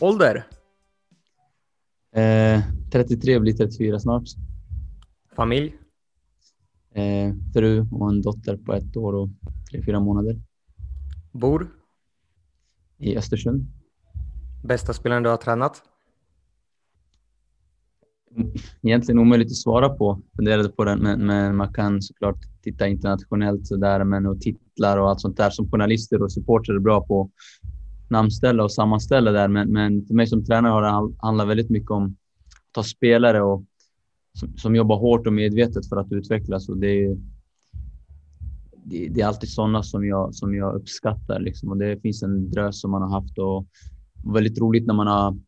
Ålder? Eh, 33 blir 34 snart. Familj? Eh, fru och en dotter på ett år och tre, fyra månader. Bor? I Östersund. Bästa spelaren du har tränat? Egentligen omöjligt att svara på. Funderade på den, men, men man kan såklart titta internationellt sådär, men och titlar och allt sånt där som journalister och supportrar är bra på namnställa och sammanställa där. Men, men för mig som tränare har det handlat väldigt mycket om att ha spelare och som, som jobbar hårt och medvetet för att utvecklas och det är, det, det är alltid sådana som jag, som jag uppskattar liksom. och det finns en drös som man har haft och väldigt roligt när man har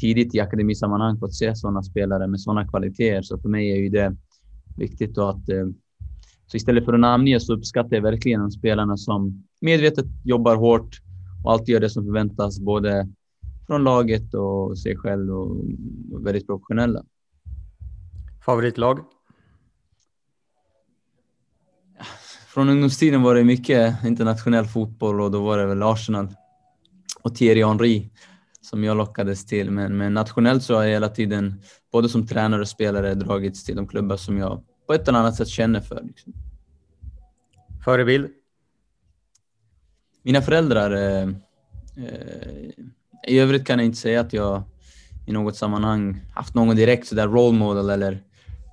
tidigt i akademisammanhang fått se sådana spelare med sådana kvaliteter. Så för mig är ju det viktigt då att eh, så istället för att namnge så uppskattar jag verkligen de spelarna som medvetet jobbar hårt och alltid gör det som förväntas både från laget och sig själv och väldigt professionella. Favoritlag? Från ungdomstiden var det mycket internationell fotboll och då var det väl Arsenal och Thierry Henry som jag lockades till. Men, men nationellt så har jag hela tiden, både som tränare och spelare, dragits till de klubbar som jag på ett eller annat sätt känner för. Liksom. Förebild? Mina föräldrar. Eh, eh, I övrigt kan jag inte säga att jag i något sammanhang haft någon direkt sådär role model eller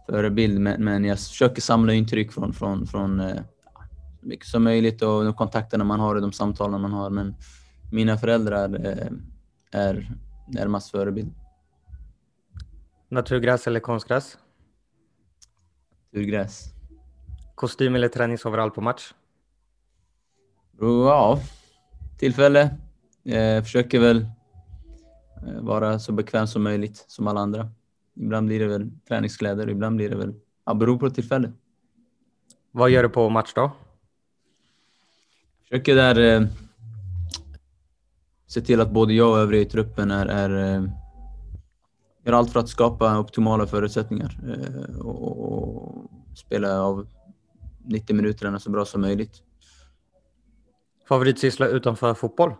förebild, men, men jag försöker samla intryck från, från, från eh, mycket som möjligt och de kontakterna man har och de samtalen man har. Men mina föräldrar eh, är närmast förebild. Naturgräs eller konstgräs? Naturgräs. Kostym eller träningsoverall på match? Ja, tillfälle. Jag försöker väl eh, vara så bekväm som möjligt som alla andra. Ibland blir det väl träningskläder, ibland blir det väl, ja, beror på tillfälle. Vad gör du på match då? försöker där eh, se till att både jag och övriga i truppen är, är eh, gör allt för att skapa optimala förutsättningar eh, och, och spela av 90 minuterna så bra som möjligt. Favoritsyssla utanför fotboll?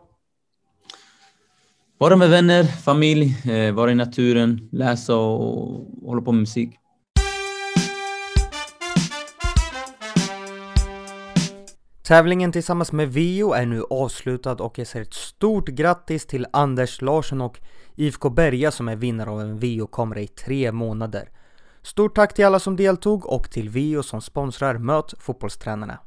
Vara med vänner, familj, eh, vara i naturen, läsa och hålla på med musik. Tävlingen tillsammans med Vio är nu avslutad och jag säger ett stort grattis till Anders Larsson och IFK Berga som är vinnare av en Vio-kamera i tre månader. Stort tack till alla som deltog och till Vio som sponsrar Möt fotbollstränarna.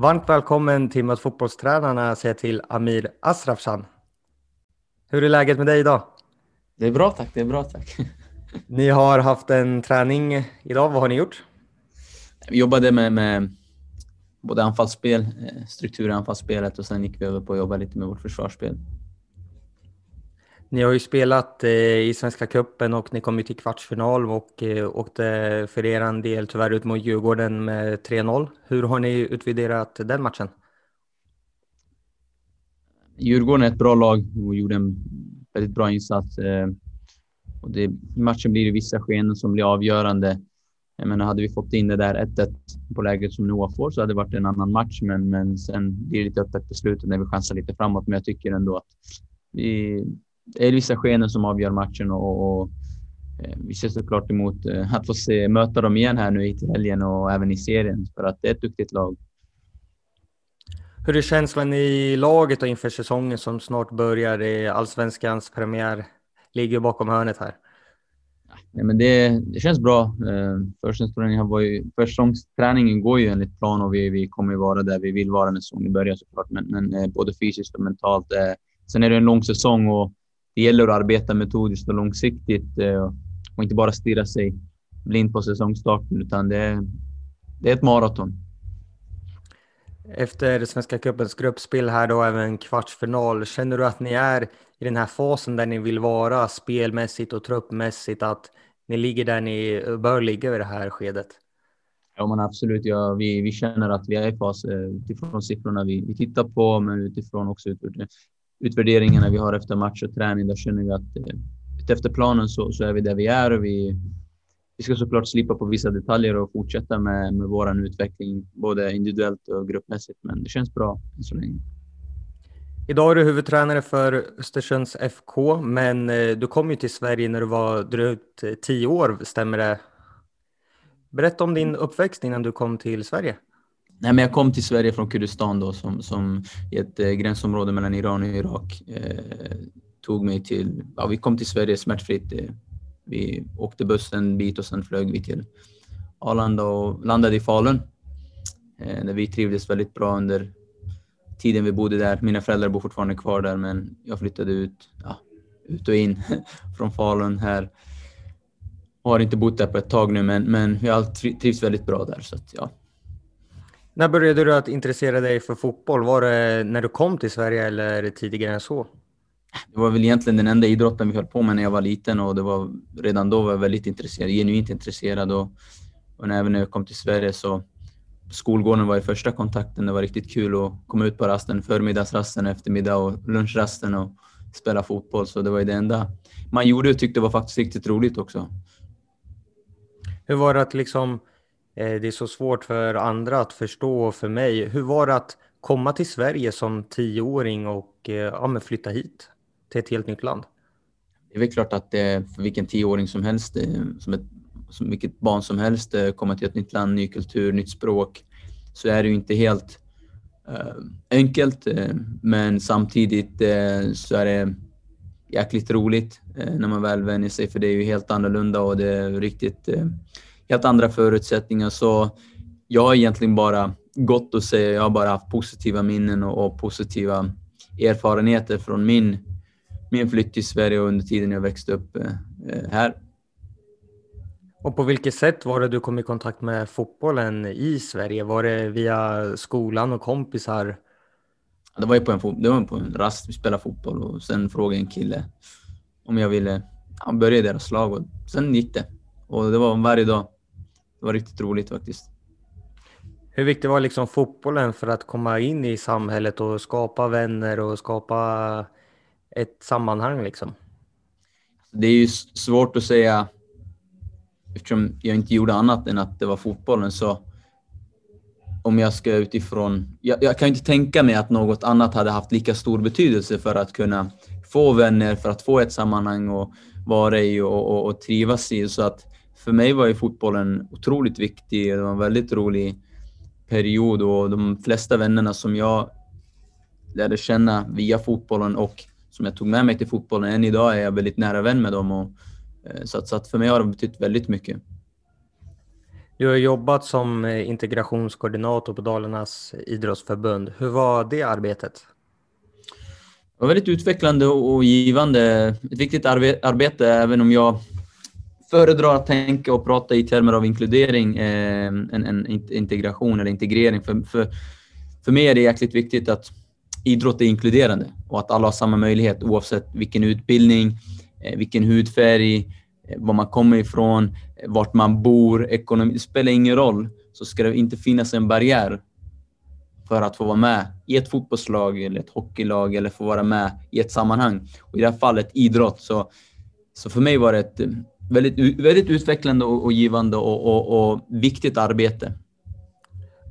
Varmt välkommen till Möt fotbollstränarna säger till Amir Asrafshan. Hur är läget med dig idag? Det är bra tack, det är bra tack. Ni har haft en träning idag. Vad har ni gjort? Vi jobbade med, med både anfallsspel, eh, struktur i anfallsspelet och sen gick vi över på att jobba lite med vårt försvarsspel. Ni har ju spelat eh, i Svenska Cupen och ni kom ju till kvartsfinal och eh, åkte för er del tyvärr ut mot Djurgården med 3-0. Hur har ni utvärderat den matchen? Djurgården är ett bra lag och gjorde en väldigt bra insats. Eh, och det, I matchen blir det vissa skeenden som blir avgörande. Jag menar, hade vi fått in det där 1-1 på läget som Noah får så hade det varit en annan match, men, men sen blir det lite öppet på slutet när vi chansar lite framåt. Men jag tycker ändå att vi, det är vissa skeenden som avgör matchen och, och eh, vi ser såklart emot eh, att få se, möta dem igen här nu i helgen och även i serien för att det är ett duktigt lag. Hur är känslan i laget och inför säsongen som snart börjar? i allsvenskans premiär ligger bakom hörnet här. Nej, men det, det känns bra. Eh, försäsongsträningen var ju, försäsongsträningen går ju enligt plan och vi, vi kommer ju vara där vi vill vara när säsongen börjar såklart. Men, men både fysiskt och mentalt. Sen är det en lång säsong och det gäller att arbeta metodiskt och långsiktigt eh, och inte bara stirra sig blind på säsongstarten utan det, det är ett maraton. Efter Svenska cupens gruppspel här då, även kvartsfinal, känner du att ni är i den här fasen där ni vill vara spelmässigt och truppmässigt, att ni ligger där ni bör ligga i det här skedet? Ja, men absolut. Ja, vi, vi känner att vi är i fas eh, utifrån siffrorna vi, vi tittar på, men utifrån också utvärderingarna vi har efter match och träning. Där känner vi att eh, efter planen så, så är vi där vi är och vi, vi ska såklart slipa på vissa detaljer och fortsätta med, med vår utveckling, både individuellt och gruppmässigt. Men det känns bra än så länge. Idag är du huvudtränare för Östersunds FK, men eh, du kom ju till Sverige när du var drygt eh, tio år, stämmer det? Berätta om din uppväxt innan du kom till Sverige. Nej, men jag kom till Sverige från Kurdistan då, som, som i ett eh, gränsområde mellan Iran och Irak. Eh, tog mig till, ja, vi kom till Sverige smärtfritt. Eh, vi åkte bussen en bit och sen flög vi till Arlanda och landade i Falun. Eh, där vi trivdes väldigt bra under tiden vi bodde där. Mina föräldrar bor fortfarande kvar där men jag flyttade ut, ja, ut och in från Falun här. Har inte bott där på ett tag nu men, men jag trivs väldigt bra där. Så att, ja. När började du att intressera dig för fotboll? Var det när du kom till Sverige eller tidigare än så? Det var väl egentligen den enda idrotten vi höll på med när jag var liten och det var, redan då var jag väldigt intresserad, genuint intresserad. Och, och även när jag kom till Sverige så skolgården var i första kontakten. Det var riktigt kul att komma ut på rasten, förmiddagsrasten, eftermiddag och lunchrasten och spela fotboll. Så det var ju det enda man gjorde och tyckte var faktiskt riktigt roligt också. Hur var det att liksom, Eh, det är så svårt för andra att förstå för mig. Hur var det att komma till Sverige som tioåring och eh, ja, flytta hit till ett helt nytt land? Det är väl klart att det för vilken tioåring som helst, som ett som vilket barn som helst, komma till ett nytt land, ny kultur, nytt språk, så är det ju inte helt enkelt. Men samtidigt så är det jäkligt roligt när man väl vänjer sig, för det är ju helt annorlunda och det är riktigt helt andra förutsättningar. Så jag har egentligen bara gott att säga. Jag har bara haft positiva minnen och, och positiva erfarenheter från min, min flytt till Sverige under tiden jag växte upp här. Och på vilket sätt var det du kom i kontakt med fotbollen i Sverige? Var det via skolan och kompisar? Det var ju på en, det var på en rast, vi spelade fotboll och sen frågade en kille om jag ville ja, börja i deras lag och sen gick det. Och det var varje dag. Det var riktigt roligt faktiskt. Hur viktig var liksom fotbollen för att komma in i samhället och skapa vänner och skapa ett sammanhang liksom? Det är ju svårt att säga eftersom jag inte gjorde annat än att det var fotbollen så om jag ska utifrån... Jag, jag kan inte tänka mig att något annat hade haft lika stor betydelse för att kunna få vänner, för att få ett sammanhang och vara i och, och, och trivas i. Så att för mig var ju fotbollen otroligt viktig. Det var en väldigt rolig period och de flesta vännerna som jag lärde känna via fotbollen och som jag tog med mig till fotbollen än idag är jag väldigt nära vän med dem. Och Eh, så att, så att för mig har det betytt väldigt mycket. Du har jobbat som eh, integrationskoordinator på Dalarnas idrottsförbund. Hur var det arbetet? Det var väldigt utvecklande och givande. Ett viktigt arbete, även om jag föredrar att tänka och prata i termer av inkludering eh, än, än integration eller integrering. För, för, för mig är det jäkligt viktigt att idrott är inkluderande och att alla har samma möjlighet oavsett vilken utbildning, Eh, vilken hudfärg, eh, var man kommer ifrån, eh, vart man bor, ekonomi. Det spelar ingen roll. Så ska det inte finnas en barriär för att få vara med i ett fotbollslag eller ett hockeylag eller få vara med i ett sammanhang. Och I det här fallet idrott. Så, så för mig var det ett väldigt, väldigt utvecklande och, och givande och, och, och, viktigt arbete.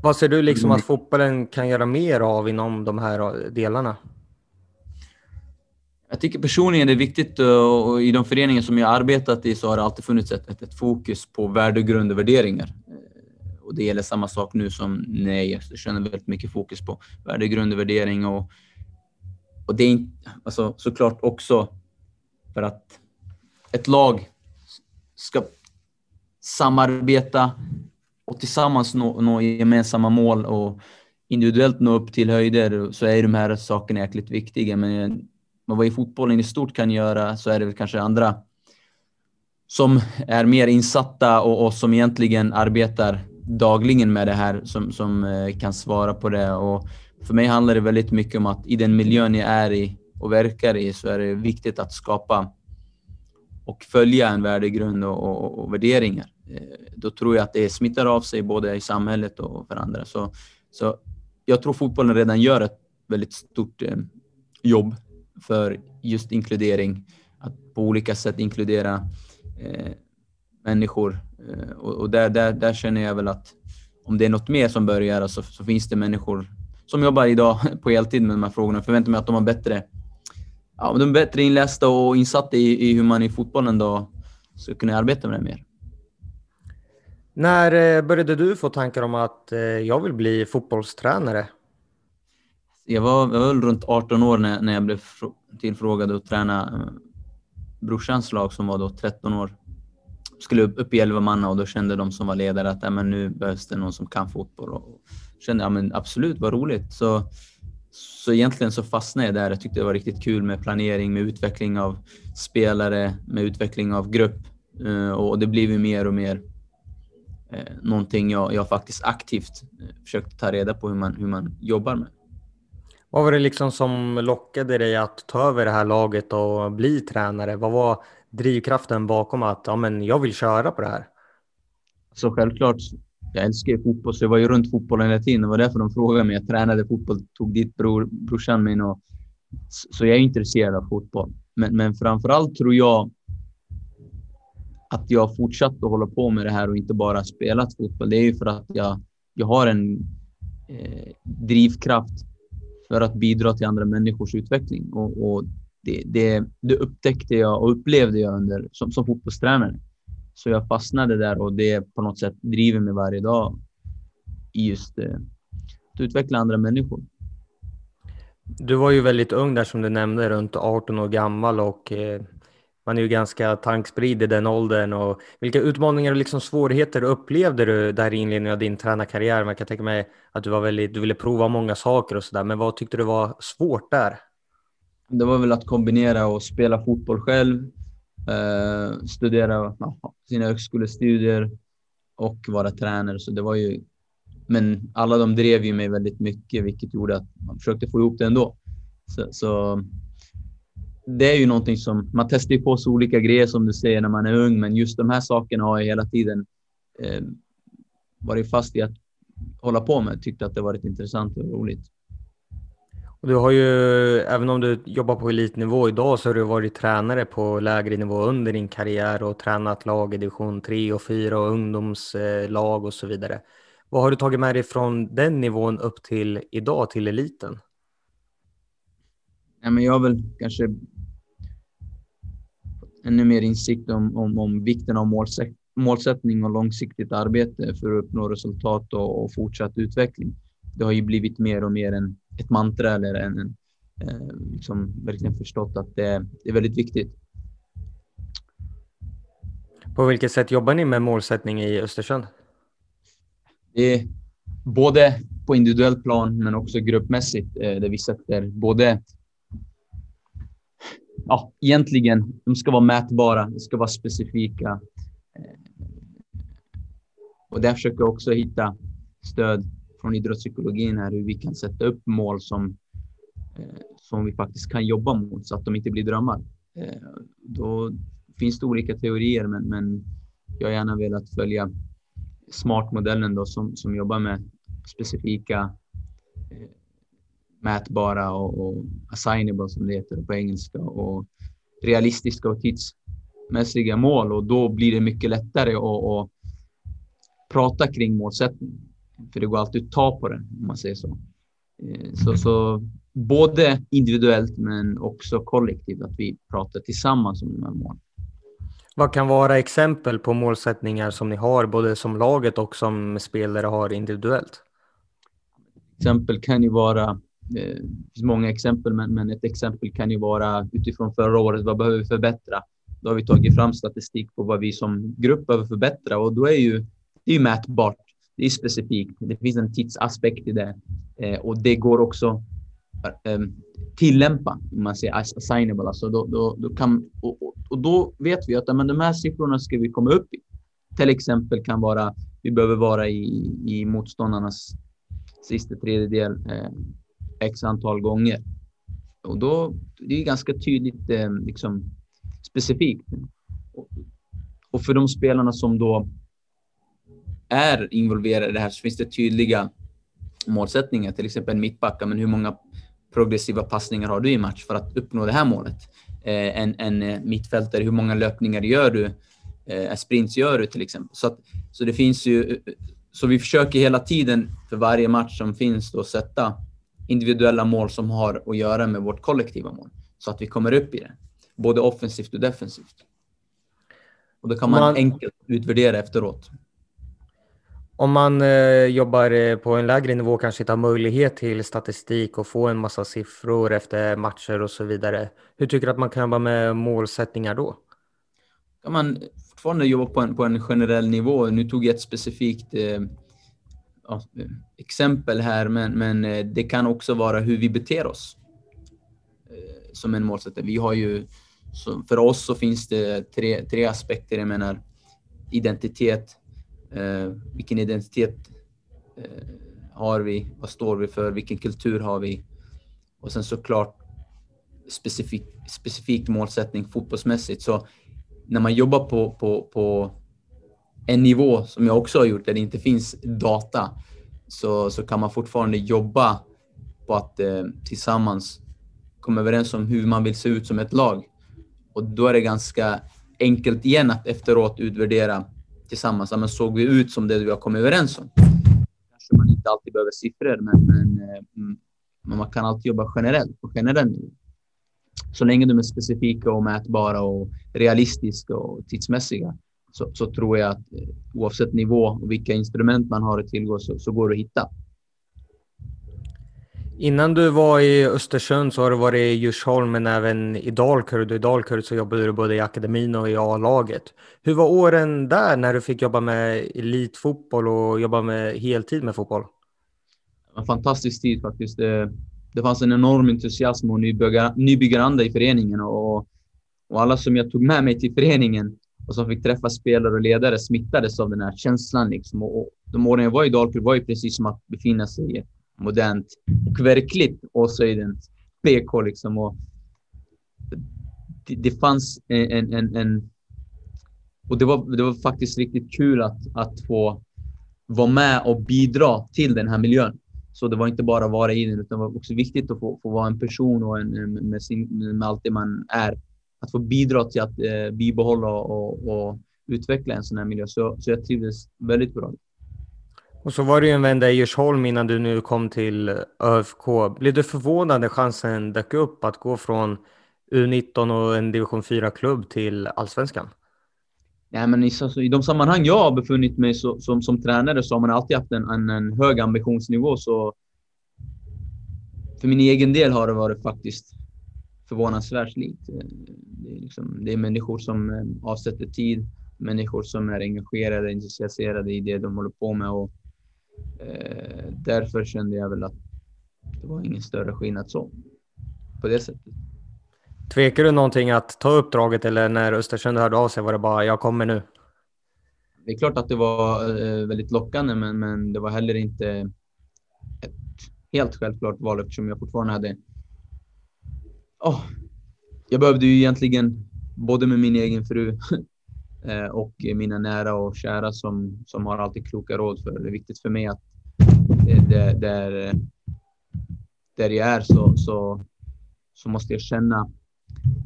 Vad ser du liksom att fotbollen kan göra mer av inom de här delarna? Jag tycker personligen det är viktigt och i de föreningar som jag arbetat i så har det alltid funnits ett, ett fokus på värdegrund och värderingar. Eh, och det gäller samma sak nu som när jag känner väldigt mycket fokus på värdegrund och värdering och, och det är inte, alltså, såklart också för att ett lag ska samarbeta och tillsammans nå, nå gemensamma mål och individuellt nå upp till höjder så är de här sakerna jäkligt viktiga. Men eh, men vad i fotbollen i stort kan göra så är det väl kanske andra som är mer insatta och, och som egentligen arbetar dagligen med det här som, som eh, kan svara på det. Och för mig handlar det väldigt mycket om att i den miljön jag är i och verkar i så är det viktigt att skapa och följa en värdegrund och, och, och värderingar. Eh, då tror jag att det smittar av sig både i samhället och för andra. Så, så jag tror fotbollen redan gör ett väldigt stort eh, jobb för just inkludering. Att på olika sätt inkludera eh, människor Eh, och, och där, där, där känner jag väl att om det är något mer som bör göras så, alltså, så finns det människor som jobbar idag på heltid med de här frågorna. Förväntar mig att de har bättre, ja, de är bättre inlästa och insatta i, i hur man i fotbollen då ska kunna arbeta med det mer. När eh, började du få tankar om att eh, jag vill bli fotbollstränare? Jag var, jag var väl runt 18 år när, när jag blev tillfrågad att träna eh, brorsans lag som var då 13 år. Skulle upp i 11 manna och då kände de som var ledare att ja, men nu behövs det någon som kan fotboll. Och kände ja, men absolut, vad roligt. Så, så egentligen så fastnade jag där. Jag tyckte det var riktigt kul med planering, med utveckling av spelare, med utveckling av grupp. Och det blev ju mer och mer eh, någonting jag, jag faktiskt aktivt eh, försökte ta reda på hur man, hur man jobbar med. Vad var det liksom som lockade dig att ta över det här laget och bli tränare? Vad var drivkraften bakom att ja, men jag vill köra på det här? Så självklart, jag älskar ju fotboll så jag var ju runt fotbollen hela tiden. Det var därför de frågade mig. Jag tränade fotboll, tog dit bror, brorsan min och så jag är intresserad av fotboll. Men, men framför allt tror jag att jag fortsatt att hålla på med det här och inte bara spelat fotboll, det är ju för att jag, jag har en eh, drivkraft för att bidra till andra människors utveckling. Och, och det, det, det, upptäckte jag och upplevde jag under, som, som fotbollstränare. Så jag fastnade där och det på något sätt driver mig varje dag i just eh, att utveckla andra människor. Du var ju väldigt ung där som du nämnde, runt 18 år gammal och eh, man är ju ganska tankspridd i den åldern. Och vilka utmaningar och liksom svårigheter upplevde du där i inledningen av din tränarkarriär? Man kan tänka mig att du, var väldigt, du ville prova många saker och sådär, men vad tyckte du var svårt där? Det var väl att kombinera och spela fotboll själv, eh, studera ja, sina högskolestudier och vara tränare. Så det var ju, men alla de drev ju mig väldigt mycket, vilket gjorde att man försökte få ihop det ändå. Så, så det är ju någonting som man testar ju på sig olika grejer som du säger när man är ung, men just de här sakerna har jag hela tiden eh, varit fast i att hålla på med. Tyckte att det varit intressant och roligt. Du har ju, även om du jobbar på elitnivå idag, så har du varit tränare på lägre nivå under din karriär och tränat lag i division 3 och 4 och ungdomslag och så vidare. Vad har du tagit med dig från den nivån upp till idag, till eliten? Ja, men jag har väl kanske ännu mer insikt om, om, om vikten av målsätt, målsättning och långsiktigt arbete för att uppnå resultat och, och fortsatt utveckling. Det har ju blivit mer och mer en, ett mantra eller en, en eh, liksom verkligen förstått att det, det är väldigt viktigt. På vilket sätt jobbar ni med målsättning i Östersund? Det är både på individuellt plan men också gruppmässigt eh, där vi sätter både ja, egentligen, de ska vara mätbara, de ska vara specifika. Eh, och där försöker jag också hitta stöd från idrottspsykologin här, hur vi kan sätta upp mål som, eh, som vi faktiskt kan jobba mot så att de inte blir drömmar. Eh, då finns det olika teorier, men, men jag har gärna velat följa SMART-modellen då som, som jobbar med specifika eh, mätbara och, och assignable som det heter på engelska och realistiska och tidsmässiga mål och då blir det mycket lättare att, att prata kring målsättning. För det går alltid att ta på den om man säger så. Eh, så, så både individuellt men också kollektivt att vi pratar tillsammans om de här målen. Vad kan vara exempel på målsättningar som ni har både som laget och som spelare har individuellt? Exempel kan ju vara det finns många exempel, men, men ett exempel kan ju vara utifrån förra året. Vad behöver vi förbättra? Då har vi tagit fram statistik på vad vi som grupp behöver förbättra och då är ju det är ju mätbart. Det är specifikt. Det finns en tidsaspekt i det eh, och det går också eh, tillämpa, om man säger assignable. Alltså då, då, då kan, och, och, och, då vet vi att men de här siffrorna ska vi komma upp i. Till exempel kan vara, vi behöver vara i, i motståndarnas sista tredjedel eh, x antal gånger. Och då det är det ganska tydligt eh, liksom, specifikt. Och för de spelarna som då är involverade i det här så finns det tydliga målsättningar. Till exempel en mittbacka, men hur många progressiva passningar har du i match för att uppnå det här målet? Eh, en, en eh, mittfältare, hur många löpningar gör du eh, Esprints gör till exempel. Så, att, så det finns ju, så vi försöker hela tiden för varje match som finns då sätta individuella mål som har att göra med vårt kollektiva mål. Så att vi kommer upp i det. Både offensivt och defensivt. Och då kan man, man enkelt utvärdera efteråt. Om man eh, jobbar eh, på en lägre nivå kanske inte har möjlighet till statistik och få en massa siffror efter matcher och så vidare. Hur tycker du att man kan jobba med målsättningar då? Kan man fortfarande jobba på en, på en generell nivå. Nu tog jag ett specifikt eh, ja, exempel här, men, men eh, det kan också vara hur vi beter oss eh, som en målsättning. Vi har ju, för oss så finns det tre, tre aspekter. Jag menar identitet, Eh, vilken identitet eh, har vi? Vad står vi för? Vilken kultur har vi? Och sen såklart specifik, specifik målsättning fotbollsmässigt. Så när man jobbar på, på, på en nivå, som jag också har gjort, där det inte finns data, så, så kan man fortfarande jobba på att eh, tillsammans komma överens om hur man vill se ut som ett lag. Och då är det ganska enkelt igen att efteråt utvärdera tillsammans. Men såg vi ut som det vi har kommit överens om? Kanske man inte alltid behöver siffror, men, men, eh, mm, men man kan alltid jobba generellt på generell nivå. Så länge de är specifika och mätbara och realistiska och tidsmässiga så, så tror jag att eh, oavsett nivå och vilka instrument man har att tillgå så, så går det att hitta. Innan du var i Östersund så har du varit i Djursholm men även i Dalkurd. I Dalkurd så jobbade du både i akademin och i A-laget. Hur var åren där när du fick jobba med elitfotboll och jobba med heltid med fotboll? En fantastisk tid faktiskt. Det, det fanns en enorm entusiasm och nybyggar, nybyggaranda i föreningen och, och alla som jag tog med mig till föreningen och som fick träffa spelare och ledare smittades av den här känslan. Liksom. Och, och de åren jag var i Dalkurd var ju precis som att befinna sig i ett modernt och verkligt Åshöjdens PK liksom. Och det, det fanns en, en, en, och det var, det var faktiskt riktigt kul att, att få vara med och bidra till den här miljön. Så det var inte bara att vara i den, utan det var också viktigt att få, få vara en person och en, med, sin, med allt det man är. Att få bidra till att eh, bibehålla och, och, utveckla en sån här miljö. Så, så jag trivdes väldigt bra. Och så var det ju en vända i Djursholm innan du nu kom till ÖFK. Blev du förvånad när chansen dök upp att gå från U19 och en division 4-klubb till allsvenskan? Nej, men i, alltså, i de sammanhang jag har befunnit mig så, som, som tränare så har man alltid haft en, en, en hög ambitionsnivå. Så för min egen del har det varit faktiskt förvånansvärt likt. Det är, liksom, det är människor som eh, avsätter tid, människor som är engagerade, intresserade i det de håller på med. Och Eh, därför kände jag väl att det var ingen större skillnad så. På det sättet. Tvekar du någonting att ta uppdraget eller när Östersund hörde av sig var det bara jag kommer nu? Det är klart att det var eh, väldigt lockande, men, men det var heller inte ett helt självklart val eftersom jag fortfarande hade... Oh, jag behövde ju egentligen, både med min egen fru Eh, och mina nära och kära som, som har alltid kloka råd för det är viktigt för mig att eh, där, där, där jag är så, så, så måste jag känna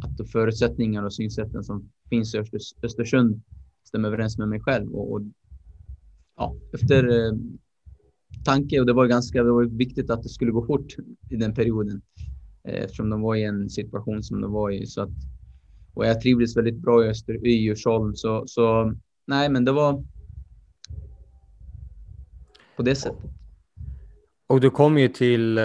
att förutsättningar och synsätten som finns i Östersund stämmer överens med mig själv. Och, och ja, efter eh, tanke, och det var ganska det var viktigt att det skulle gå fort i den perioden eh, eftersom de var i en situation som de var i. Så att och jag trivdes väldigt bra i, Öster, i Djursholm. Så, så nej, men det var på det sättet. Och du kom ju till eh,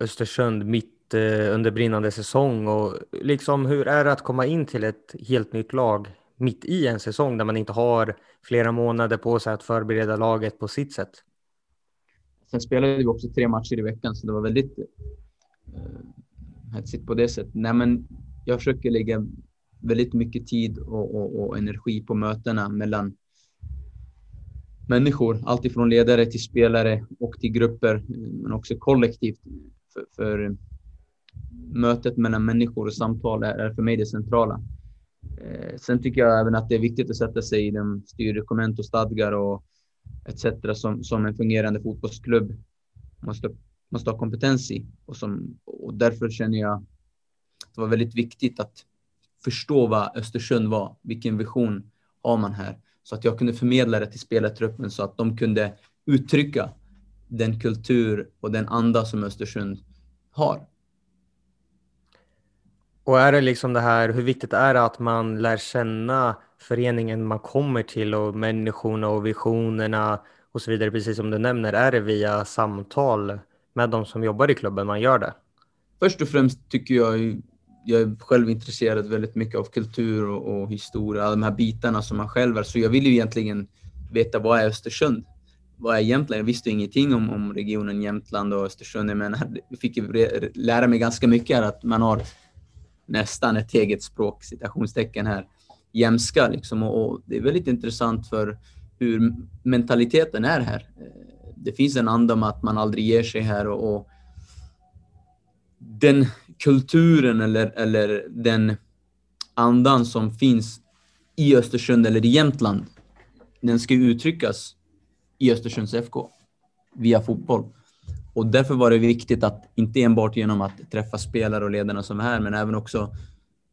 Östersund mitt eh, under brinnande säsong och liksom hur är det att komma in till ett helt nytt lag mitt i en säsong där man inte har flera månader på sig att förbereda laget på sitt sätt? Sen spelade vi också tre matcher i veckan så det var väldigt eh, hetsigt på det sättet. Nej, men jag försöker lägga väldigt mycket tid och, och, och energi på mötena mellan människor. Alltifrån ledare till spelare och till grupper, men också kollektivt. För, för mötet mellan människor och samtal är för mig det centrala. Eh, sen tycker jag även att det är viktigt att sätta sig i de styrdokument och stadgar och etc. Som, som en fungerande fotbollsklubb måste, måste ha kompetens i. Och, som, och därför känner jag att det var väldigt viktigt att förstå vad Östersund var, vilken vision har man här? Så att jag kunde förmedla det till spelartruppen så att de kunde uttrycka den kultur och den anda som Östersund har. Och är det liksom det här, hur viktigt är det att man lär känna föreningen man kommer till och människorna och visionerna och så vidare, precis som du nämner, är det via samtal med de som jobbar i klubben man gör det? Först och främst tycker jag, jag är själv intresserad väldigt mycket av kultur och, och historia, alla de här bitarna som man själv är, så jag vill ju egentligen veta vad är Östersund? Vad är Jämtland? Jag visste ingenting om, om regionen Jämtland och Östersund, men jag fick lära mig ganska mycket här att man har nästan ett eget språk, citationstecken här, jämska liksom. Och, och, det är väldigt intressant för hur mentaliteten är här. Eh, det finns en anda om att man aldrig ger sig här och, och den kulturen eller, eller den andan som finns i Östersund eller i Jämtland, den ska uttryckas i Östersunds FK via fotboll. Och därför var det viktigt att inte enbart genom att träffa spelare och ledarna som är här, men även också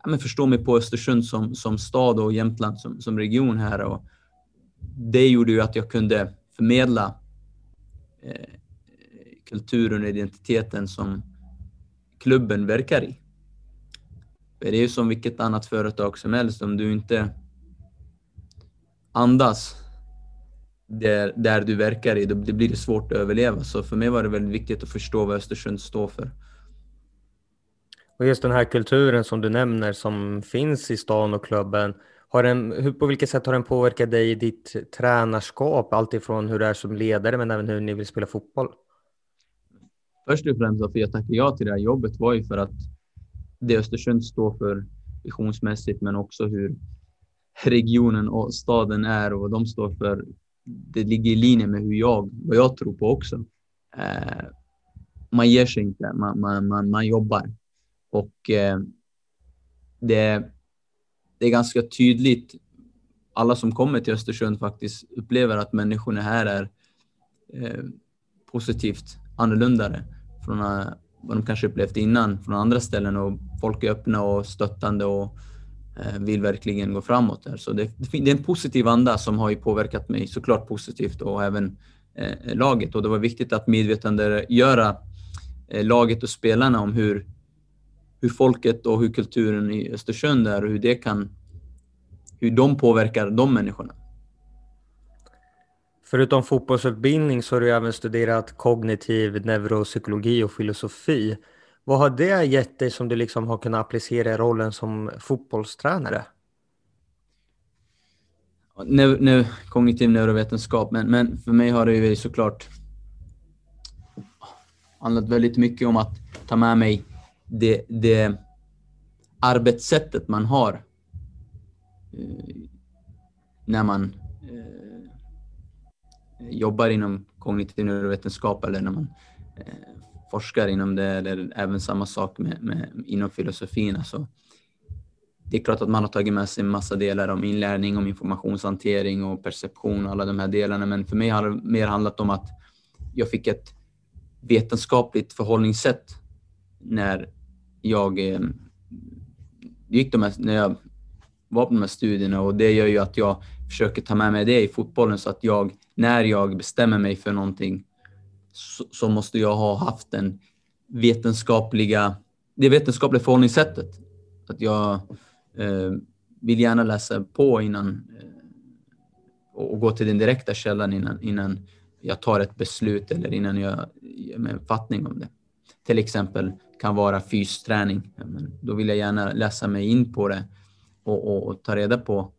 ja, men förstå mig på Östersund som, som stad och Jämtland som, som region här. Och det gjorde ju att jag kunde förmedla eh, kulturen och identiteten som klubben verkar i. För det är ju som vilket annat företag som helst, om du inte andas där, där du verkar i, då blir det svårt att överleva. Så för mig var det väldigt viktigt att förstå vad Östersund står för. Och just den här kulturen som du nämner som finns i stan och klubben, har den, hur, på vilket sätt har den påverkat dig i ditt tränarskap? Alltifrån hur du är som ledare men även hur ni vill spela fotboll? Först och främst varför jag tackade ja till det här jobbet var ju för att det Östersund står för visionsmässigt men också hur regionen och staden är och vad de står för det ligger i linje med hur jag, vad jag tror på också. Eh, man ger sig inte, man, man, man, man jobbar. Och eh, det, det är ganska tydligt, alla som kommer till Östersund faktiskt upplever att människorna här är eh, positivt annorlunda från eh, vad de kanske upplevt innan från andra ställen och folk är öppna och stöttande och eh, vill verkligen gå framåt där. Så det, det, är en positiv anda som har ju påverkat mig såklart positivt och även eh, laget. Och det var viktigt att medvetandegöra eh, laget och spelarna om hur, hur folket och hur kulturen i Östersund är och hur det kan, hur de påverkar de människorna. Förutom fotbollsutbildning så har du även studerat kognitiv neuropsykologi och filosofi. Vad har det gett dig som du liksom har kunnat applicera i rollen som fotbollstränare? Nu, nu, kognitiv neurovetenskap, men, men för mig har det ju såklart handlat väldigt mycket om att ta med mig det, det arbetssättet man har eh, när man eh, jobbar inom kognitiv neurovetenskap eller när man eh, forskar inom det, eller även samma sak med, med, inom filosofin. Alltså, det är klart att man har tagit med sig en massa delar om inlärning, om informationshantering och perception och alla de här delarna, men för mig har det mer handlat om att jag fick ett vetenskapligt förhållningssätt när jag eh, gick de här, när jag var på de här studierna och det gör ju att jag försöker ta med mig det i fotbollen så att jag, när jag bestämmer mig för någonting så, så, måste jag ha haft den vetenskapliga, det vetenskapliga förhållningssättet. Att jag eh, vill gärna läsa på innan eh, och, och gå till den direkta källan innan, innan jag tar ett beslut eller innan jag ger mig en fattning om det. Till exempel kan vara fysträning. Då vill jag gärna läsa mig in på det och, och, och ta reda på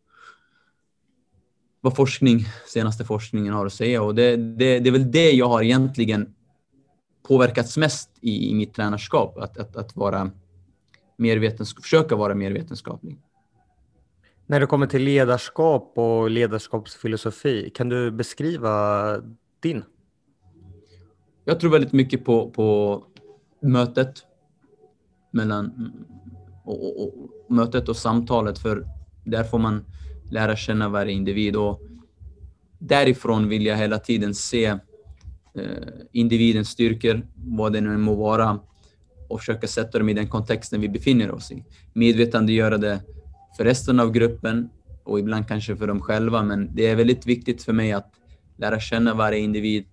vad forskning, senaste forskningen har att säga. Och det, det, det är väl det jag har egentligen påverkats mest i, i mitt tränarskap, att, att, att vara mer vetenskap, försöka vara mer vetenskaplig. När det kommer till ledarskap och ledarskapsfilosofi, kan du beskriva din? Jag tror väldigt mycket på, på mötet mellan och, och, och, mötet och samtalet, för där får man lära känna varje individ och därifrån vill jag hela tiden se eh, individens styrkor, vad det nu må vara, och försöka sätta dem i den kontexten vi befinner oss i. Medvetandegöra det för resten av gruppen och ibland kanske för dem själva. Men det är väldigt viktigt för mig att lära känna varje individ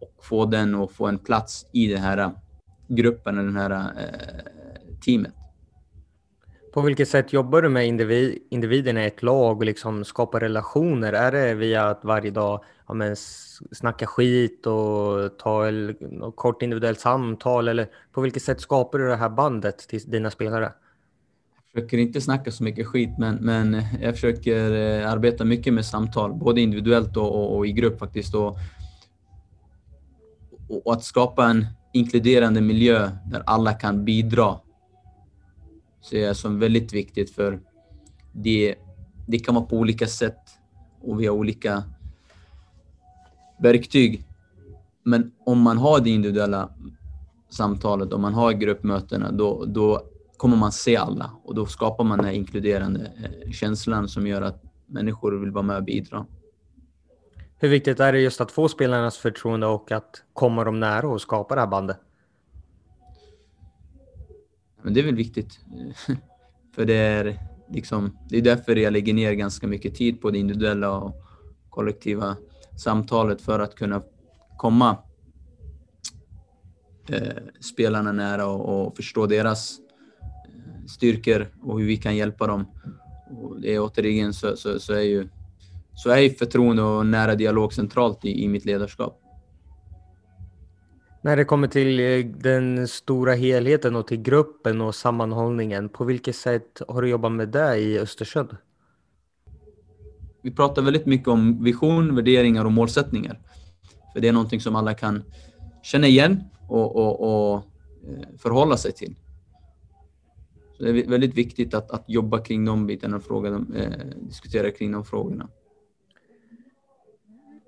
och få den att få en plats i den här gruppen, eller det här eh, eh teamet. På vilket sätt jobbar du med individ, individerna i ett lag och liksom skapar relationer? Är det via att varje dag ja, men, snacka skit och ta ett kort individuellt samtal? Eller på vilket sätt skapar du det här bandet till dina spelare? Jag försöker inte snacka så mycket skit, men, men jag försöker eh, arbeta mycket med samtal, både individuellt och, och, och i grupp faktiskt. Och, och, att skapa en inkluderande miljö där alla kan bidra ser jag som väldigt viktigt för det, det kan vara på olika sätt och vi har olika verktyg. Men om man har det individuella samtalet, om man har gruppmötena, då, då kommer man se alla och då skapar man den här inkluderande eh, känslan som gör att människor vill vara med och bidra. Hur viktigt är det just att få spelarnas förtroende och att komma dem nära och skapa det här bandet? Men det är väl viktigt. För det är liksom, det är därför jag lägger ner ganska mycket tid på det individuella och kollektiva samtalet för att kunna komma eh, spelarna nära och, och förstå deras eh, styrkor och hur vi kan hjälpa dem. Och det är återigen så, så, så är ju så är förtroende och nära dialog centralt i, i mitt ledarskap. När det kommer till eh, den stora helheten och till gruppen och sammanhållningen, på vilket sätt har du jobbat med det i Östersund? Vi pratar väldigt mycket om vision, värderingar och målsättningar. För det är någonting som alla kan känna igen och, och, och eh, förhålla sig till. Så det är väldigt viktigt att, att jobba kring de bitarna och fråga, eh, diskutera kring de frågorna.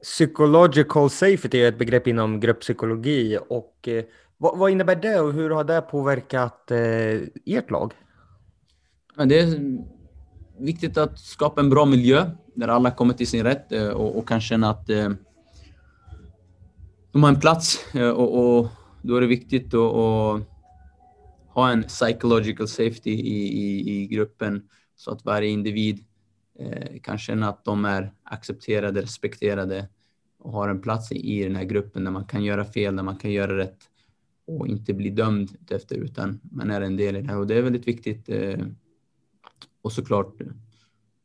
Psychological safety är ett begrepp inom grupppsykologi och eh, vad, vad, innebär det och hur har det påverkat eh, ert lag? Men det är viktigt att skapa en bra miljö där alla kommer till sin rätt eh, och, och kan känna att eh, de har en plats eh, och, och, då är det viktigt att, och ha en psychological safety i, i, i gruppen så att varje individ eh, kan känna att de är accepterade, respekterade och har en plats i den här gruppen där man kan göra fel, där man kan göra rätt och inte bli dömd efter utan man är en del i det här och det är väldigt viktigt. Eh, och såklart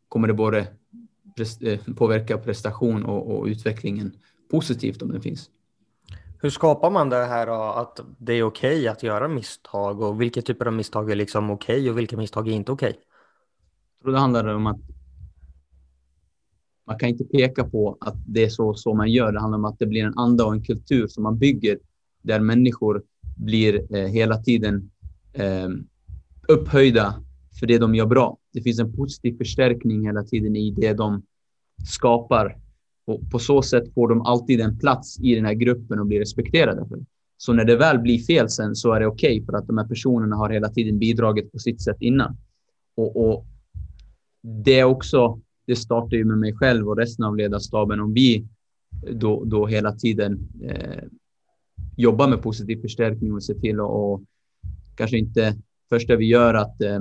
kommer det både eh, påverka prestation och, och utvecklingen positivt om det finns. Hur skapar man det här då, att det är okej okay att göra misstag och vilka typer av misstag är liksom okej okay och vilka misstag är inte okej? Okay? Jag tror det handlar om att man kan inte peka på att det är så, så man gör. Det handlar om att det blir en anda och en kultur som man bygger där människor blir eh, hela tiden eh, upphöjda för det de gör bra. Det finns en positiv förstärkning hela tiden i det de skapar. Och på så sätt får de alltid en plats i den här gruppen och blir respekterade. För. Så när det väl blir fel sen så är det okej okay för att de här personerna har hela tiden bidragit på sitt sätt innan. Och, och det är också det startar ju med mig själv och resten av ledarstaben. Om vi då, då hela tiden eh, jobbar med positiv förstärkning och ser till att och kanske inte första vi gör att eh,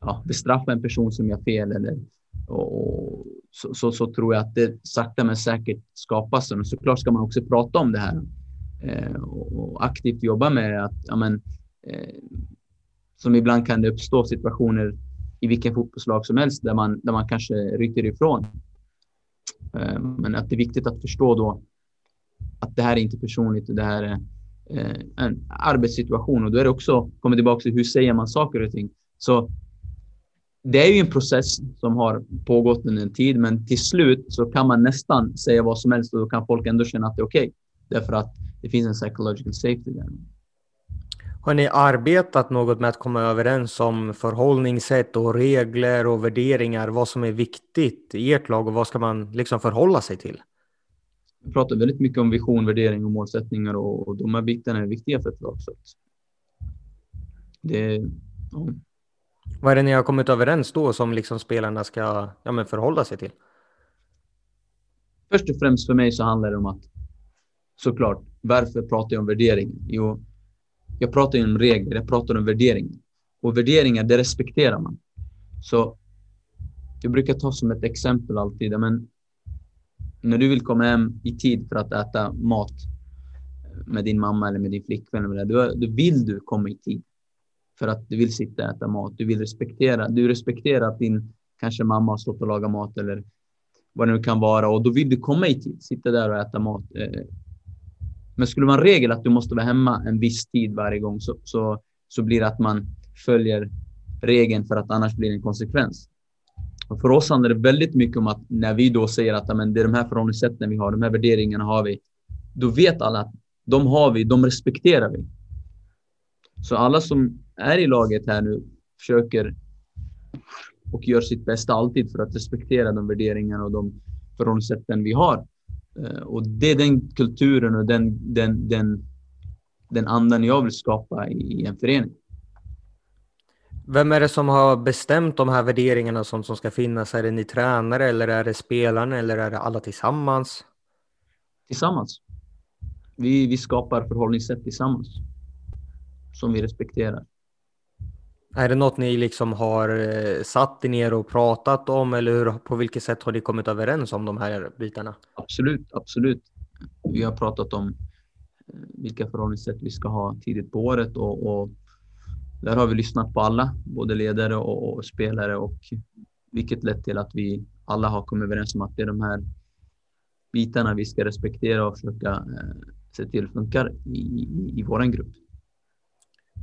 ja, bestraffa en person som gör fel eller och, så, så, så, tror jag att det sakta men säkert skapas. Och såklart ska man också prata om det här eh, och, och, aktivt jobba med att, ja, men, eh, som ibland kan det uppstå situationer i vilken fotbollslag som helst där man, där man kanske rycker ifrån. Eh, men att det är viktigt att förstå då att det här är inte personligt, det här är eh, en arbetssituation och då är det också, kommer tillbaka till hur säger man saker och ting. Så det är ju en process som har pågått under en tid, men till slut så kan man nästan säga vad som helst och då kan folk ändå känna att det är okej. Okay, därför att det finns en psychological safety där. Har ni arbetat något med att komma överens om förhållningssätt och regler och värderingar, vad som är viktigt i ert lag och vad ska man liksom förhålla sig till? Vi pratar väldigt mycket om vision, värdering och målsättningar och, och de här bitarna är viktiga för ett lag. Så det, ja. Vad är det ni har kommit överens då som liksom spelarna ska ja, men förhålla sig till? Först och främst för mig så handlar det om att såklart, varför pratar jag om värdering? Jo, jag pratar ju om regler, jag pratar om värderingar. Och värderingar, det respekterar man. Så jag brukar ta som ett exempel alltid, men när du vill komma hem i tid för att äta mat med din mamma eller med din flickvän, eller då, då vill du komma i tid. För att du vill sitta och äta mat. Du vill respektera, du respekterar att din kanske mamma har stått och lagat mat eller vad det nu kan vara och då vill du komma i tid, sitta där och äta mat. Eh, men skulle man regel att du måste vara hemma en viss tid varje gång så, så, så blir det att man följer regeln för att annars blir det en konsekvens. Och för oss handlar det väldigt mycket om att när vi då säger att amen, det är de här förhållningssätten vi har, de här värderingarna har vi, då vet alla att de har vi, de respekterar vi. Så alla som är i laget här nu försöker och gör sitt bästa alltid för att respektera de värderingar och de förhållningssätten vi har. Eh, och det är den kulturen och den, den, den, den andan jag vill skapa i en förening. Vem är det som har bestämt de här värderingarna som, som ska finnas? Är det ni tränare eller är det spelarna eller är det alla tillsammans? Tillsammans. Vi, vi skapar förhållningssätt tillsammans som vi respekterar. Är det något ni liksom har eh, satt er ner och pratat om eller hur, på vilket sätt har ni kommit överens om de här bitarna? Absolut, absolut. Vi har pratat om eh, vilka förhållningssätt vi ska ha tidigt på året och, och där har vi lyssnat på alla, både ledare och, och, spelare och vilket lett till att vi alla har kommit överens om att det är de här bitarna vi ska respektera och försöka eh, se till funkar i, i, i vår grupp.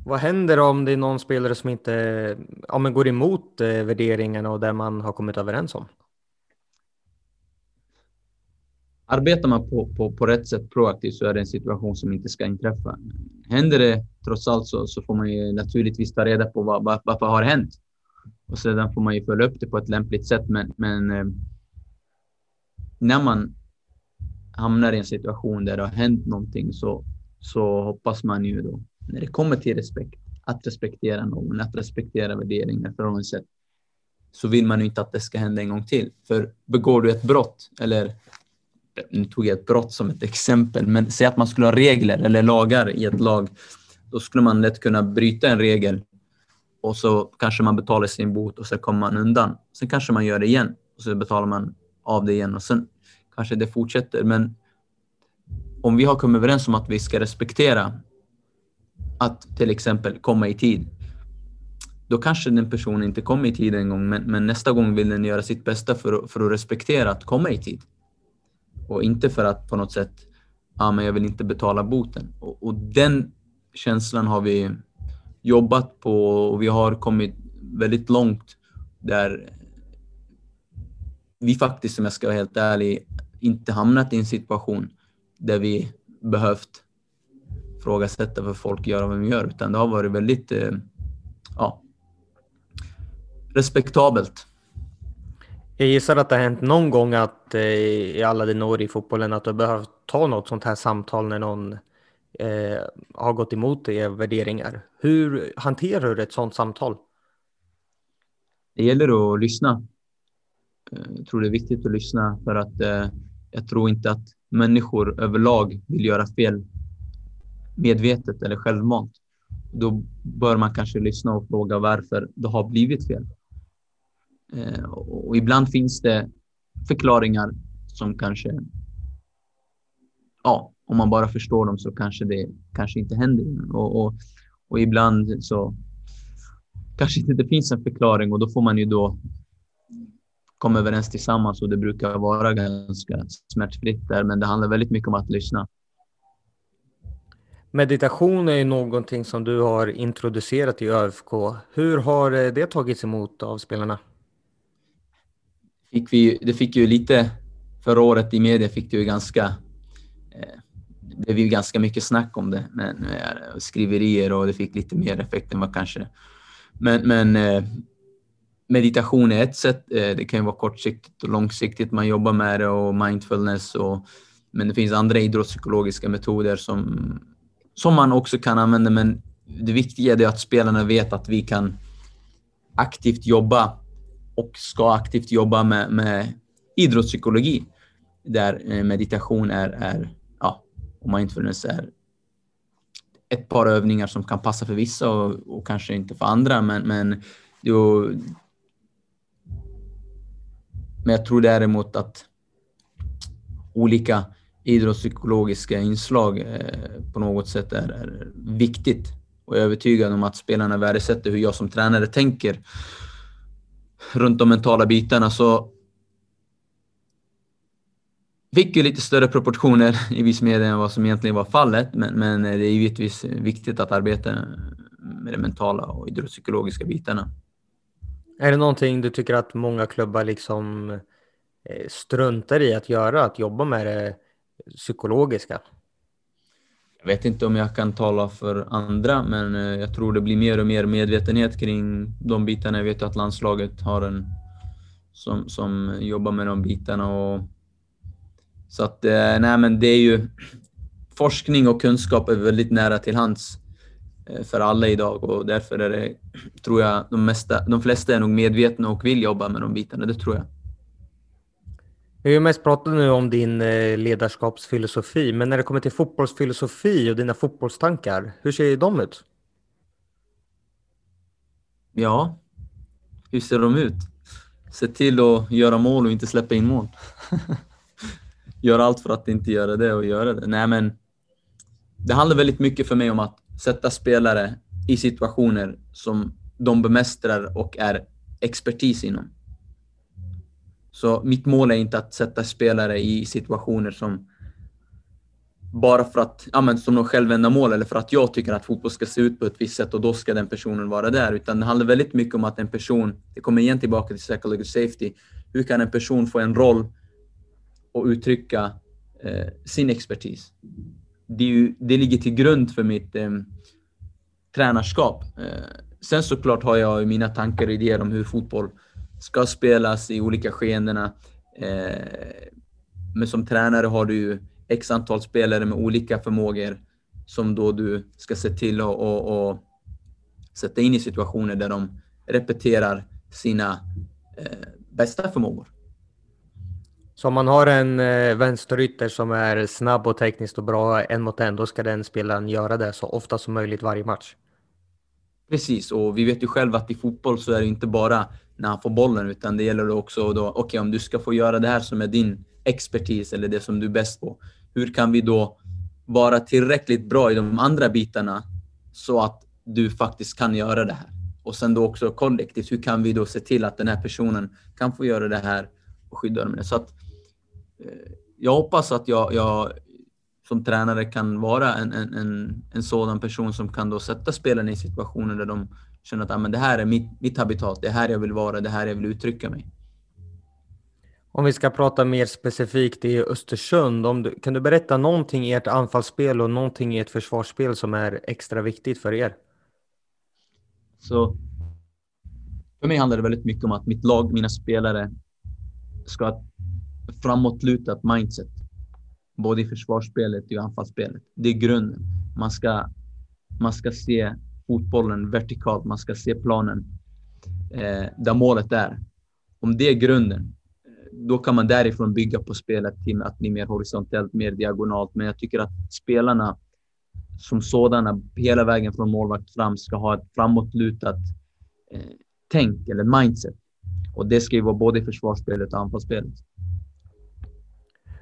Vad händer om det är någon spelare som inte ja, men går emot eh, värderingarna och det man har kommit överens om? Arbetar man på, på, på rätt sätt proaktivt så är det en situation som inte ska inträffa. Händer det trots allt så, så får man ju naturligtvis ta reda på vad, vad, vad har hänt. Och sedan får man ju följa upp det på ett lämpligt sätt. Men, men eh, när man hamnar i en situation där det har hänt någonting så, så hoppas man ju då när det kommer till respekt, att respektera någon, att respektera värderingar, förhållningssätt, så vill man ju inte att det ska hända en gång till. För begår du ett brott, eller nu tog jag ett brott som ett exempel, men säg att man skulle ha regler eller lagar i ett lag, då skulle man lätt kunna bryta en regel och så kanske man betalar sin bot och så kommer man undan. Sen kanske man gör det igen och så betalar man av det igen och sen kanske det fortsätter. Men om vi har kommit överens om att vi ska respektera att till exempel komma i tid. Då kanske den personen inte kommer i tid en gång, men, men nästa gång vill den göra sitt bästa för, för att respektera att komma i tid. Och inte för att på något sätt, ja ah, men jag vill inte betala boten. Och, och den känslan har vi jobbat på och vi har kommit väldigt långt där vi faktiskt, om jag ska vara helt ärlig, inte hamnat i en situation där vi behövt ifrågasätta vad folk gör och vad de gör, utan det har varit väldigt eh, ja, respektabelt. Jag gissar att det har hänt någon gång att eh, i alla dina år i fotbollen att du behövt ta något sånt här samtal när någon eh, har gått emot era värderingar. Hur hanterar du ett sånt samtal? Det gäller att lyssna. Eh, jag tror det är viktigt att lyssna för att eh, jag tror inte att människor överlag vill göra fel medvetet eller självmant, då bör man kanske lyssna och fråga varför det har blivit fel. Eh, och ibland finns det förklaringar som kanske, ja, om man bara förstår dem så kanske det kanske inte händer. Och, och, och ibland så kanske inte det finns en förklaring och då får man ju då komma överens tillsammans och det brukar vara ganska smärtfritt där, men det handlar väldigt mycket om att lyssna. Meditation är ju någonting som du har introducerat i ÖFK. Hur har eh, det tagits emot av spelarna? Fick vi, det fick ju lite, förra året i media fick det ju ganska, eh, det blev ju ganska mycket snack om det, men eh, skriverier och det fick lite mer effekt än vad kanske. Men, men meditation är ett sätt, det kan ju vara kortsiktigt och långsiktigt, man jobbar med det och mindfulness och men det finns andra idrottspsykologiska metoder som som man också kan använda, men det viktiga är att spelarna vet att vi kan aktivt jobba och ska aktivt jobba med, med idrottspsykologi där eh, meditation är, är ja, och mindfulness är ett par övningar som kan passa för vissa och, och kanske inte för andra, men, men då, men jag tror däremot att olika idrottspsykologiska inslag eh, på något sätt är, är viktigt. Och jag är övertygad om att spelarna värdesätter hur jag som tränare tänker runt de mentala bitarna. Så fick ju lite större proportioner i viss media än vad som egentligen var fallet. Men, men det är givetvis viktigt att arbeta med de mentala och idrottspsykologiska bitarna. Är det någonting du tycker att många klubbar liksom eh, struntar i att göra, att jobba med det psykologiska? Jag vet inte om jag kan tala för andra, men eh, jag tror det blir mer och mer medvetenhet kring de bitarna. Jag vet att landslaget har en som, som jobbar med de bitarna. Och, så att, eh, nej men det är ju forskning och kunskap är väldigt nära till hands eh, för alla idag och därför är det, tror jag, de, mesta, de flesta är nog medvetna och vill jobba med de bitarna, det tror jag. Vi har mest pratat nu om din eh, ledarskapsfilosofi, men när det kommer till fotbollsfilosofi och dina fotbollstankar, hur ser de ut? Ja, hur ser de ut? Se till att göra mål och inte släppa in mål. göra allt för att inte göra det och göra det. Nej, men det handlar väldigt mycket för mig om att sätta spelare i situationer som de bemästrar och är expertis inom. Så mitt mål är inte att sätta spelare i situationer som bara för att, ja men som något självändamål eller för att jag tycker att fotboll ska se ut på ett visst sätt och då ska den personen vara där. Utan det handlar väldigt mycket om att en person, det kommer igen tillbaka till psychological safety, hur kan en person få en roll och uttrycka eh, sin expertis? Det, ju, det, ligger till grund för mitt eh, tränarskap. Eh, sen såklart har jag mina tankar och idéer om hur fotboll ska spelas i olika skeendena. Eh, men som tränare har du ju x antal spelare med olika förmågor som då du ska se till att och, och sätta in i situationer där de repeterar sina eh, bästa förmågor. Så om man har en eh, vänsterytter som är snabb och tekniskt och bra en mot en, då ska den spelaren göra det så ofta som möjligt varje match? Precis, och vi vet ju själva att i fotboll så är det inte bara när han får bollen, utan det gäller också då, okej okay, om du ska få göra det här som är din expertis eller det som du är bäst på, hur kan vi då vara tillräckligt bra i de andra bitarna så att du faktiskt kan göra det här? Och sen då också kollektivt, hur kan vi då se till att den här personen kan få göra det här och skydda dem? Så att, eh, jag hoppas att jag, jag som tränare kan vara en, en, en, en sådan person som kan då sätta spelarna i situationer där de känner att ah, men det här är mitt, mitt habitat, det är här jag vill vara, det här jag vill uttrycka mig. Om vi ska prata mer specifikt i Östersund, om du, kan du berätta någonting i ert anfallsspel och någonting i ert försvarsspel som är extra viktigt för er? Så för mig handlar det väldigt mycket om att mitt lag, mina spelare, ska ha ett framåtlutat mindset. Både i försvarsspelet och i anfallsspelet. Det är grunden. Man ska, man ska se fotbollen vertikalt, man ska se planen eh, där målet är. Om det är grunden, då kan man därifrån bygga på spelet till att bli mer horisontellt, mer diagonalt. Men jag tycker att spelarna som sådana, hela vägen från målvakt fram, ska ha ett framåtlutat eh, tänk eller mindset. Och det ska ju vara både i försvarsspelet och anfallsspelet.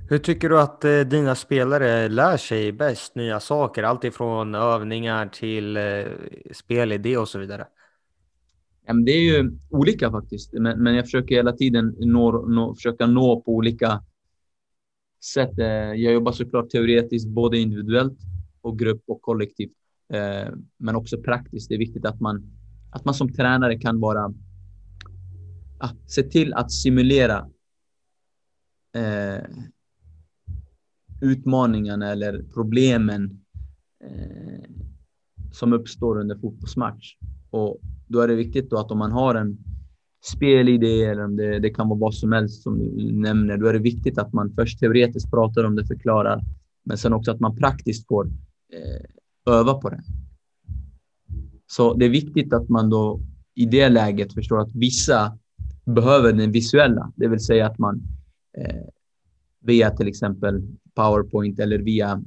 Hur tycker du att eh, dina spelare lär sig bäst nya saker? Allt ifrån övningar till eh, spelidé och så vidare. Ja, det är ju olika faktiskt, men, men jag försöker hela tiden nå, nå, försöka nå på olika sätt. Eh, jag jobbar såklart teoretiskt, både individuellt och grupp och kollektivt, eh, men också praktiskt. Det är viktigt att man, att man som tränare kan vara, se till att simulera eh, utmaningarna eller problemen eh, som uppstår under fotbollsmatch. Och då är det viktigt då att om man har en spelidé eller om det, det kan vara vad som helst som du nämner, då är det viktigt att man först teoretiskt pratar om det, förklarar, men sen också att man praktiskt får eh, öva på det. Så det är viktigt att man då i det läget förstår att vissa behöver den visuella, det vill säga att man eh, via till exempel PowerPoint eller via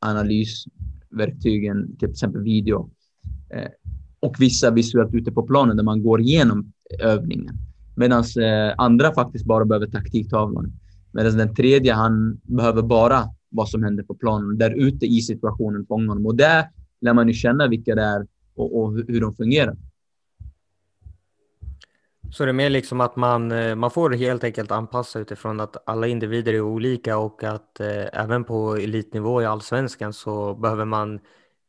analysverktygen, till exempel video. Eh, och vissa visuellt ute på planen där man går igenom övningen. Medan eh, andra faktiskt bara behöver taktiktavlan. Medan den tredje, han behöver bara vad som händer på planen. Där ute i situationen fångar honom. Och där lär man ju känna vilka det är och, och hur de fungerar. Så det är mer liksom att man, eh, man får helt enkelt anpassa utifrån att alla individer är olika och att eh, även på elitnivå i allsvenskan så behöver man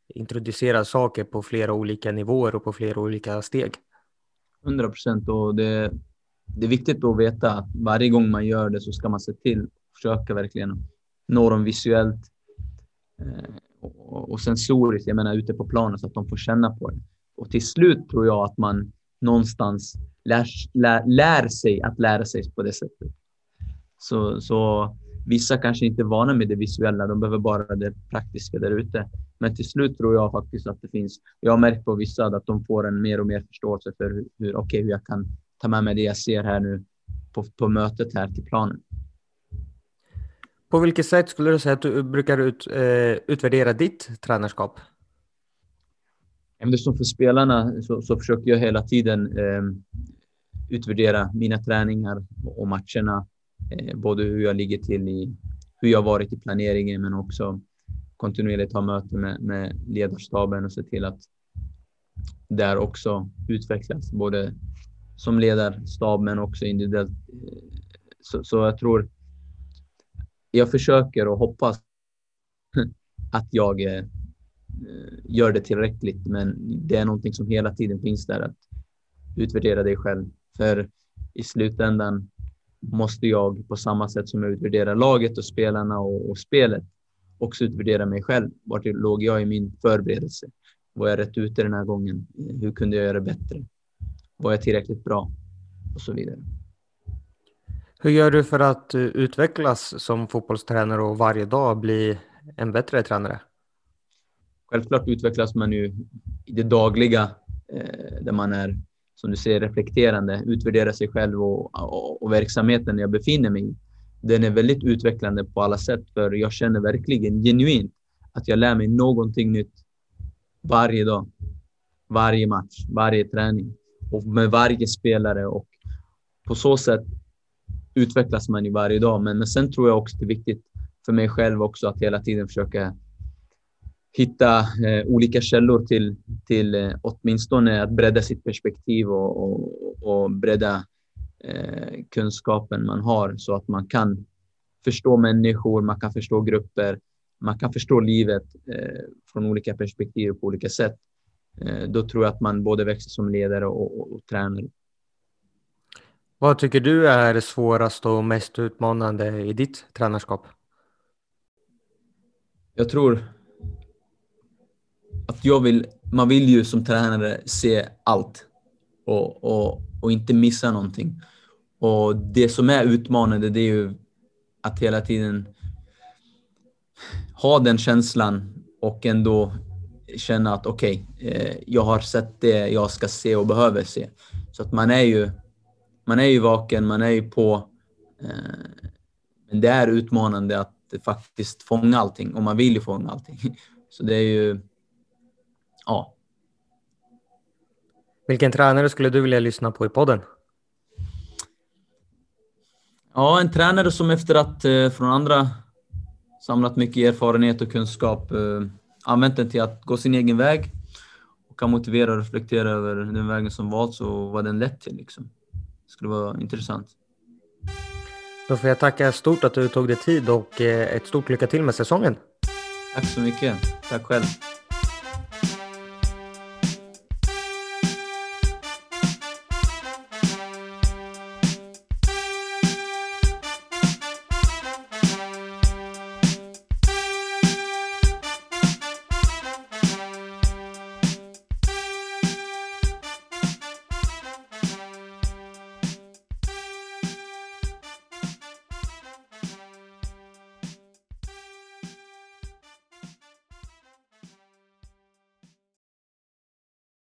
introducera saker på flera olika nivåer och på flera olika steg. 100 procent och det, det är viktigt att veta att varje gång man gör det så ska man se till, att försöka verkligen nå dem visuellt eh, och, och sensoriskt, jag menar ute på planen så att de får känna på det. Och till slut tror jag att man någonstans lär, lär, lär sig att lära sig på det sättet. Så, så vissa kanske inte är vana med det visuella, de behöver bara det praktiska där ute. Men till slut tror jag faktiskt att det finns, jag har märkt på vissa att de får en mer och mer förståelse för hur, hur, okay, hur jag kan ta med mig det jag ser här nu på, på mötet här till planen. På vilket sätt skulle du säga att du brukar ut, eh, utvärdera ditt tränarskap? Eftersom för spelarna så, så försöker jag hela tiden eh, utvärdera mina träningar och matcherna. Eh, både hur jag ligger till i hur jag varit i planeringen men också kontinuerligt ha möten med, med ledarstaben och se till att där också utvecklas både som ledarstab men också individuellt. Eh, så, så jag tror jag försöker och hoppas att jag eh, gör det tillräckligt, men det är någonting som hela tiden finns där att utvärdera dig själv. För i slutändan måste jag på samma sätt som jag utvärderar laget och spelarna och, och spelet också utvärdera mig själv. Vart låg jag i min förberedelse? Var jag rätt ute den här gången? Hur kunde jag göra bättre? Var jag tillräckligt bra? Och så vidare. Hur gör du för att utvecklas som fotbollstränare och varje dag bli en bättre tränare? Självklart utvecklas man ju i det dagliga eh, där man är, som du säger, reflekterande, utvärdera sig själv och, och, och verksamheten jag befinner mig i. Den är väldigt utvecklande på alla sätt för jag känner verkligen genuint att jag lär mig någonting nytt varje dag, varje match, varje träning och med varje spelare och på så sätt utvecklas man ju varje dag. Men, men sen tror jag också det är viktigt för mig själv också att hela tiden försöka hitta eh, olika källor till, till eh, åtminstone att bredda sitt perspektiv och, och, och bredda eh, kunskapen man har så att man kan förstå människor, man kan förstå grupper, man kan förstå livet eh, från olika perspektiv på olika sätt. Eh, då tror jag att man både växer som ledare och, och, och tränare. Vad tycker du är svårast och mest utmanande i ditt tränarskap? Jag tror att jag vill, man vill ju som tränare se allt och, och, och inte missa någonting. Och det som är utmanande det är ju att hela tiden ha den känslan och ändå känna att okej, okay, eh, jag har sett det jag ska se och behöver se. Så att man är ju man är ju vaken, man är ju på. Eh, men det är utmanande att faktiskt fånga allting och man vill ju fånga allting. Så det är ju, ja. Vilken tränare skulle du vilja lyssna på i podden? Ja, en tränare som efter att eh, från andra samlat mycket erfarenhet och kunskap eh, använt den till att gå sin egen väg och kan motivera och reflektera över den vägen som valts och vad den lett till. Liksom skulle vara intressant. Då får jag tacka stort att du tog dig tid och eh, ett stort lycka till med säsongen. Tack så mycket. Tack själv.